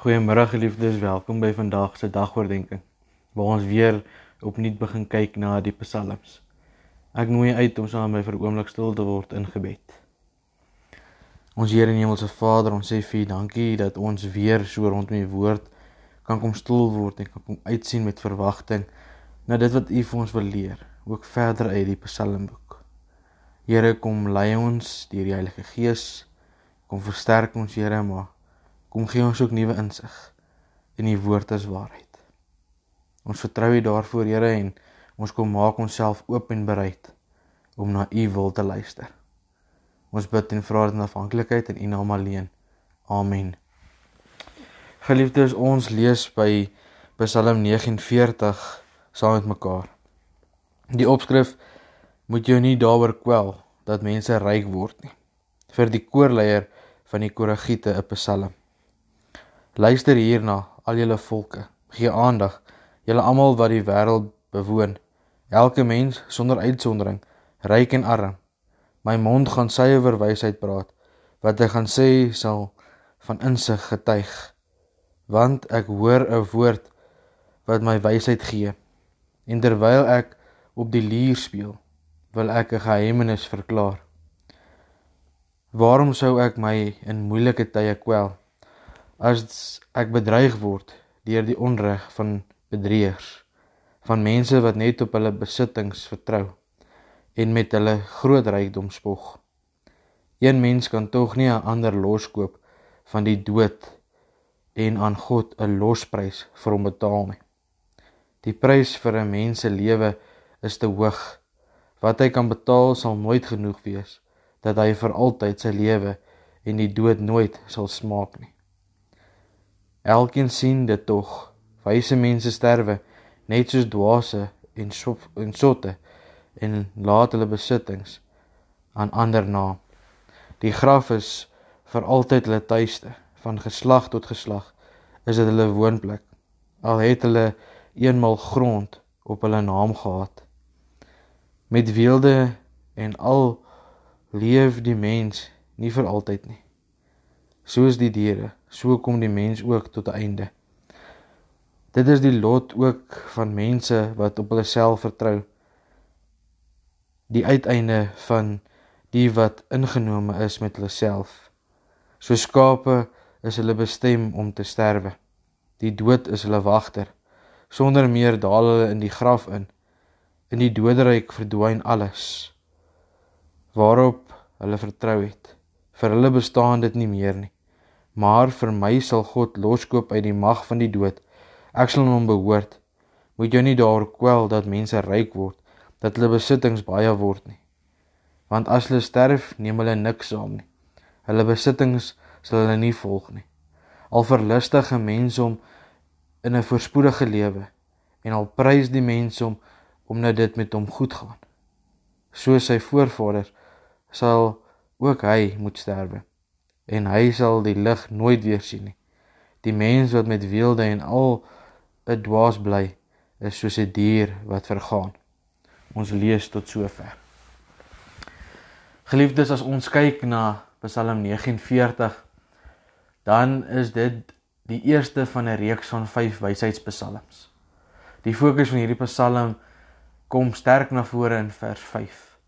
Goeiemôre geliefdes, welkom by vandag se dagoordenkings waar ons weer opnuut begin kyk na die psalms. Ek nooi uit om saam met my vir 'n oomblik stil te word in gebed. Ons Here en Hemelse Vader, ons sê vir U dankie dat ons weer so rondom U woord kan kom stil word en kan kom uitsien met verwagting na dit wat U vir ons wil leer, ook verder uit die psalmboek. Here, kom lei ons deur die Heilige Gees, kom versterk ons Here maar Kom gee ons ook nuwe insig in u woord as waarheid. Ons vertrou u daarvoor, Here, en ons kom maak onsself oop en bereid om na u wil te luister. Ons bid en vra dit in afhanklikheid in u naam alleen. Amen. Geliefdes, ons lees by Psalm 49 saam met mekaar. Die opskrif moet jou nie daaroor kwel dat mense ryk word nie. Vir die koorleier van die Koragiete 'n Psalm. Luister hierna, al julle volke. Gee aandag, julle almal wat die wêreld bewoon. Elke mens sonder uitsondering, ryk en arm. My mond gaan oor wysheid praat. Wat ek gaan sê sal van insig getuig. Want ek hoor 'n woord wat my wysheid gee. En terwyl ek op die lier speel, wil ek 'n geheimenis verklaar. Waarom sou ek my in moeilike tye kwel? As ek bedreig word deur die onreg van bedrieërs van mense wat net op hulle besittings vertrou en met hulle groot rykdom spog. Een mens kan tog nie 'n ander loskoop van die dood en aan God 'n losprys vir hom betaal nie. Die prys vir 'n mens se lewe is te hoog. Wat hy kan betaal sal nooit genoeg wees dat hy vir altyd sy lewe en die dood nooit sal smaak nie. Elkeen sien dit tog. Wyse mense sterwe net soos dwaase en sof en sotte en laat hulle besittings aan ander na. Die graf is vir altyd hulle tuiste, van geslag tot geslag is dit hulle woonplek. Al het hulle eenmal grond op hulle naam gehad. Met weelde en al leef die mens nie vir altyd nie soos die diere, so kom die mens ook tot 'n einde. Dit is die lot ook van mense wat op hulle self vertrou. Die uiteinde van die wat ingenome is met hulle self. So skape is hulle bestem om te sterwe. Die dood is hulle wagter. Sonder meer daal hulle in die graf in. In die doderyk verdwyn alles waarop hulle vertrou het. Vir hulle bestaan dit nie meer nie maar vir my sal God loskoop uit die mag van die dood. Ek sal hom behoort. Moet jou nie daar kwel dat mense ryk word, dat hulle besittings baie word nie. Want as hulle sterf, neem hulle niks saam nie. Hulle besittings sal hulle nie volg nie. Al verlustige mense om in 'n voorspoedige lewe en al prys die mense om omdat dit met hom goed gaan. Soos sy voorvaders sal ook hy moet sterwe en hy sal die lig nooit weer sien nie. Die mens wat met weelde en al 'n dwaas bly, is soos 'n dier wat vergaan. Ons lees tot sover. Geliefdes, as ons kyk na Psalm 49, dan is dit die eerste van 'n reeks van 5 wysheidspsalms. Die fokus van hierdie psalm kom sterk na vore in vers 5.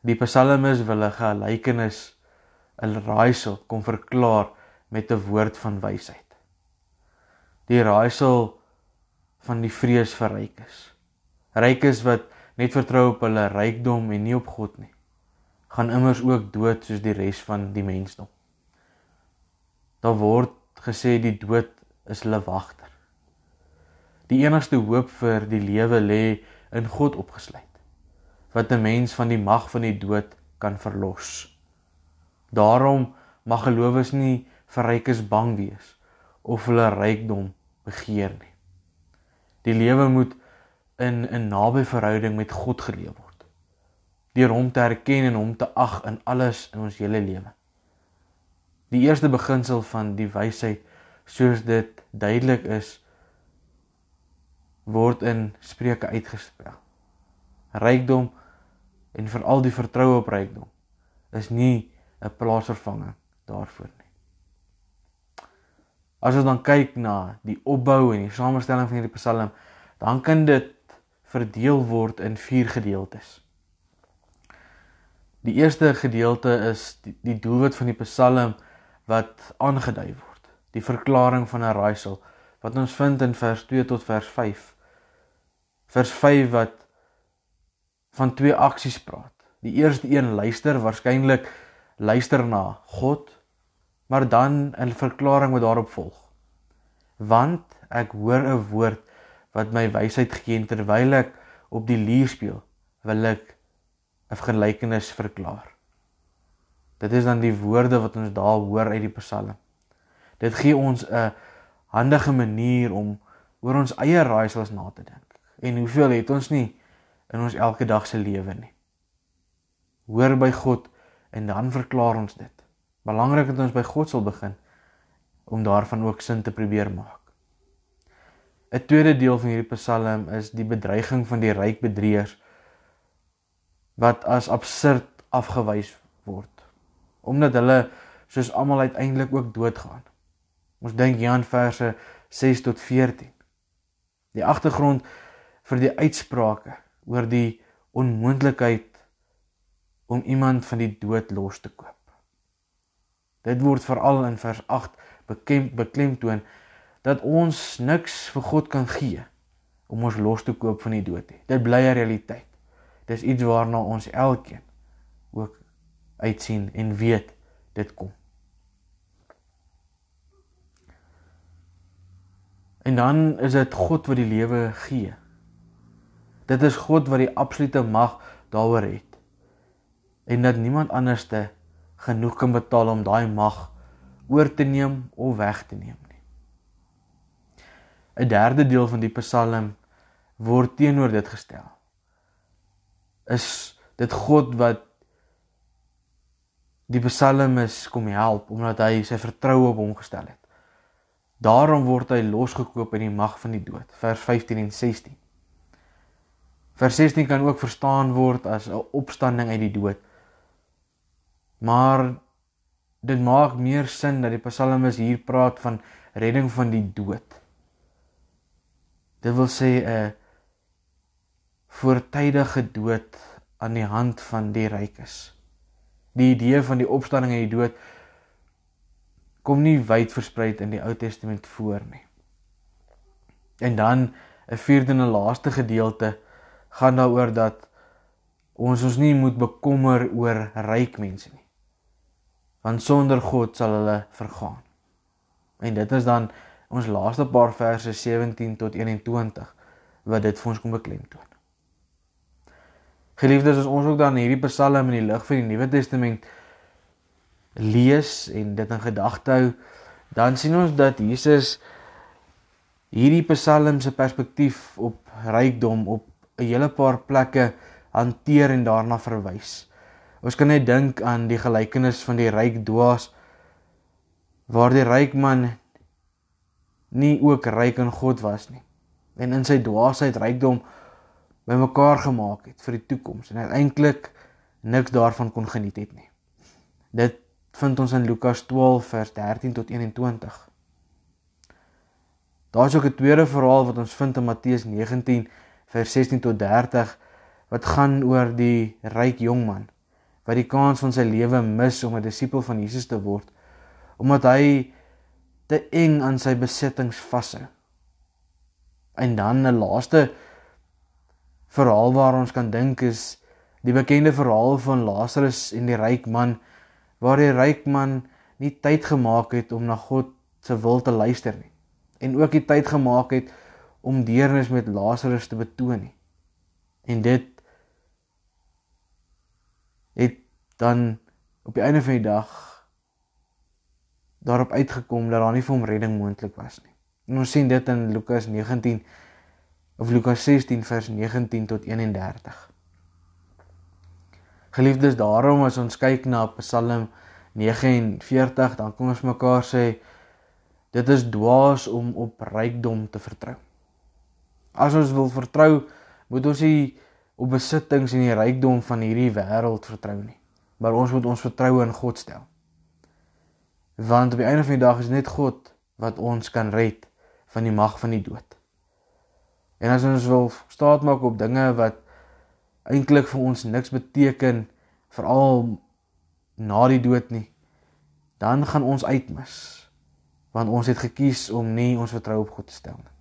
Die psalmis wil 'n gelykenis 'n raaisel kom verklaar met 'n woord van wysheid. Die raaisel van die vrees vir rykes. Rykes wat net vertrou op hulle rykdom en nie op God nie, gaan immers ook dood soos die res van die mensdom. Daar word gesê die dood is hulle wagter. Die enigste hoop vir die lewe lê in God opgesluit wat 'n mens van die mag van die dood kan verlos. Daarom mag gelowiges nie vir rykes bang wees of hulle rykdom begeer nie. Die lewe moet in 'n naby verhouding met God geleef word. Deur hom te erken en hom te ag in alles in ons hele lewe. Die eerste beginsel van die wysheid soos dit duidelik is word in Spreuke uitgespel. Rykdom en veral die vertroue op rykdom is nie 'n plaasvervanging daarvoor nie. As ons dan kyk na die opbou en die samestelling van hierdie Psalm, dan kan dit verdeel word in vier gedeeltes. Die eerste gedeelte is die, die doelwit van die Psalm wat aangedui word. Die verklaring van 'n raaisel wat ons vind in vers 2 tot vers 5. Vers 5 wat van twee aksies praat. Die eerste een luister waarskynlik luister na God, maar dan 'n verklaring wat daarop volg. Want ek hoor 'n woord wat my wysheid gee en terwyl ek op die lier speel, wil ek 'n gelykenis verklaar. Dit is dan die woorde wat ons daar hoor uit die Psalm. Dit gee ons 'n handige manier om oor ons eie raaisels na te dink. En hoeveel het ons nie in ons elke dag se lewe nie. Hoor by God en dan verklaar ons dit. Belangrik dat ons by God sal begin om daarvan ook sin te probeer maak. 'n Tweede deel van hierdie Psalm is die bedreiging van die ryk bedrieërs wat as absurd afgewys word omdat hulle soos almal uiteindelik ook doodgaan. Ons dink hier aan verse 6 tot 14. Die agtergrond vir die uitsprake oor die onmoontlikheid om iemand van die dood los te koop. Dit word veral in vers 8 bekend beklemtoon dat ons niks vir God kan gee om ons los te koop van die dood nie. Dit bly 'n realiteit. Dis iets waarna ons elkeen ook uitsien en weet dit kom. En dan is dit God wat die lewe gee. Dit is God wat die absolute mag daaroor het. En dat niemand anderste genoeg kan betaal om daai mag oor te neem of weg te neem nie. 'n Derde deel van die Psalm word teenoor dit gestel is dit God wat die psalmis kom help omdat hy sy vertroue op hom gestel het. Daarom word hy losgekoop in die mag van die dood. Vers 15 en 16. Vers 16 kan ook verstaan word as 'n opstanding uit die dood. Maar dit maak meer sin dat die psalmis hier praat van redding van die dood. Dit wil sê 'n voortydige dood aan die hand van die rykes. Die idee van die opstanding uit die dood kom nie wyd versprei in die Ou Testament voor nie. En dan 'n vierde en laaste gedeelte gaan daaroor dat ons ons nie moet bekommer oor ryk mense nie. Want sonder God sal hulle vergaan. En dit is dan ons laaste paar verse 17 tot 21 wat dit vir ons kom beklemtoon. Geliefdes, as ons ook dan hierdie Psalm in die lig van die Nuwe Testament lees en dit in gedagte hou, dan sien ons dat Jesus hierdie Psalm se perspektief op rykdom op 'n hele paar plekke hanteer en daarna verwys. Ons kan net dink aan die gelykenis van die ryk dwaas waar die ryk man nie ook ryk in God was nie en in sy dwaasheid rykdom bymekaar gemaak het vir die toekoms en uiteindelik niks daarvan kon geniet het nie. Dit vind ons in Lukas 12 vers 13 tot 21. Daar's ook 'n tweede verhaal wat ons vind in Matteus 19 vers 16 tot 30 wat gaan oor die ryk jongman wat die kans van sy lewe mis om 'n disipel van Jesus te word omdat hy te eng aan sy besittings vashou. En dan 'n laaste verhaal waar ons kan dink is die bekende verhaal van Lazarus en die ryk man waar die ryk man nie tyd gemaak het om na God se wil te luister nie en ook nie tyd gemaak het om deernis met Lazarus te betoon nie. En dit het dan op die einde van die dag daarop uitgekom dat daar nie vir hom redding moontlik was nie. En ons sien dit in Lukas 19 of Lukas 16 vers 19 tot 31. Geliefdes, daarom as ons kyk na Psalm 49, dan kom ons mekaar sê dit is dwaas om op rykdom te vertrou. As ons wil vertrou, moet ons nie op besittings en die rykdom van hierdie wêreld vertrou nie, maar ons moet ons vertroue in God stel. Want op die einde van die dag is net God wat ons kan red van die mag van die dood. En as ons wil staat maak op dinge wat eintlik vir ons niks beteken veral na die dood nie, dan gaan ons uitmis want ons het gekies om nie ons vertroue op God te stel nie.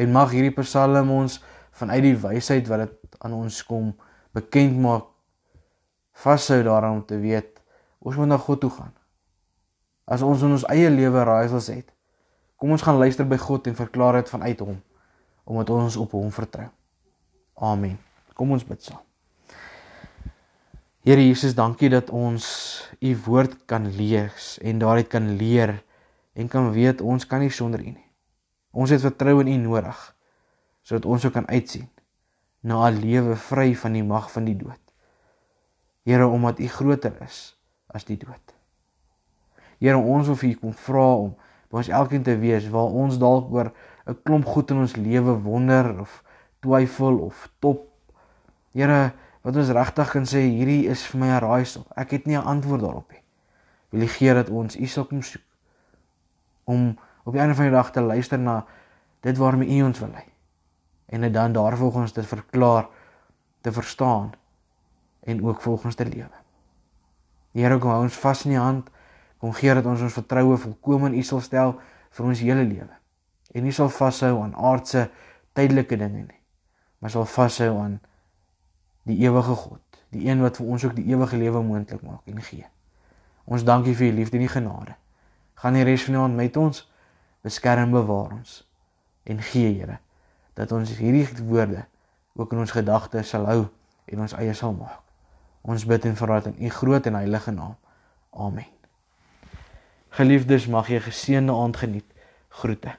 En mag hierdie Psalm ons vanuit die wysheid wat dit aan ons kom bekend maak vashou daaraan om te weet ons moet na God toe gaan. As ons in ons eie lewe raaisels het, kom ons gaan luister by God en verklaar dit vanuit hom omdat ons op hom vertrou. Amen. Kom ons bid saam. Here Jesus, dankie dat ons u woord kan lees en daaruit kan leer en kan weet ons kan nie sonder u nie. Ons het vertroue in u nodig sodat ons ook kan uitsien na 'n lewe vry van die mag van die dood. Here, omdat u groter is as die dood. Here, ons wil vir u kom vra om by ons elkeen te wees waar ons dalk oor 'n klomp goed in ons lewe wonder of twyfel of top. Here, wat ons regtig kan sê hierdie is vir my 'n raaisel. Ek het nie 'n antwoord daarop nie. Wil U gee dat ons U sal kom soek om op die einde van die dag te luister na dit waarmee U ons wil lei en dit dan daarvolgens te verklaar, te verstaan en ook volgens te lewe. Here kom hou ons vas in U hand. Kom gee dat ons ons vertroue volkome in U sal stel vir ons hele lewe. En nie sal vashou aan aardse tydelike dinge nie, maar sal vashou aan die ewige God, die een wat vir ons ook die ewige lewe moontlik maak en gee. Ons dankie vir u liefde en u genade. Gaan die res van die aand met ons beskerm bewaar ons en gee Here dat ons hierdie woorde ook in ons gedagtes sal hou en ons eie sal maak. Ons bid en vra dit in u groot en heilige naam. Amen. Geliefdes, mag jy 'n geseënde aand geniet. Groete.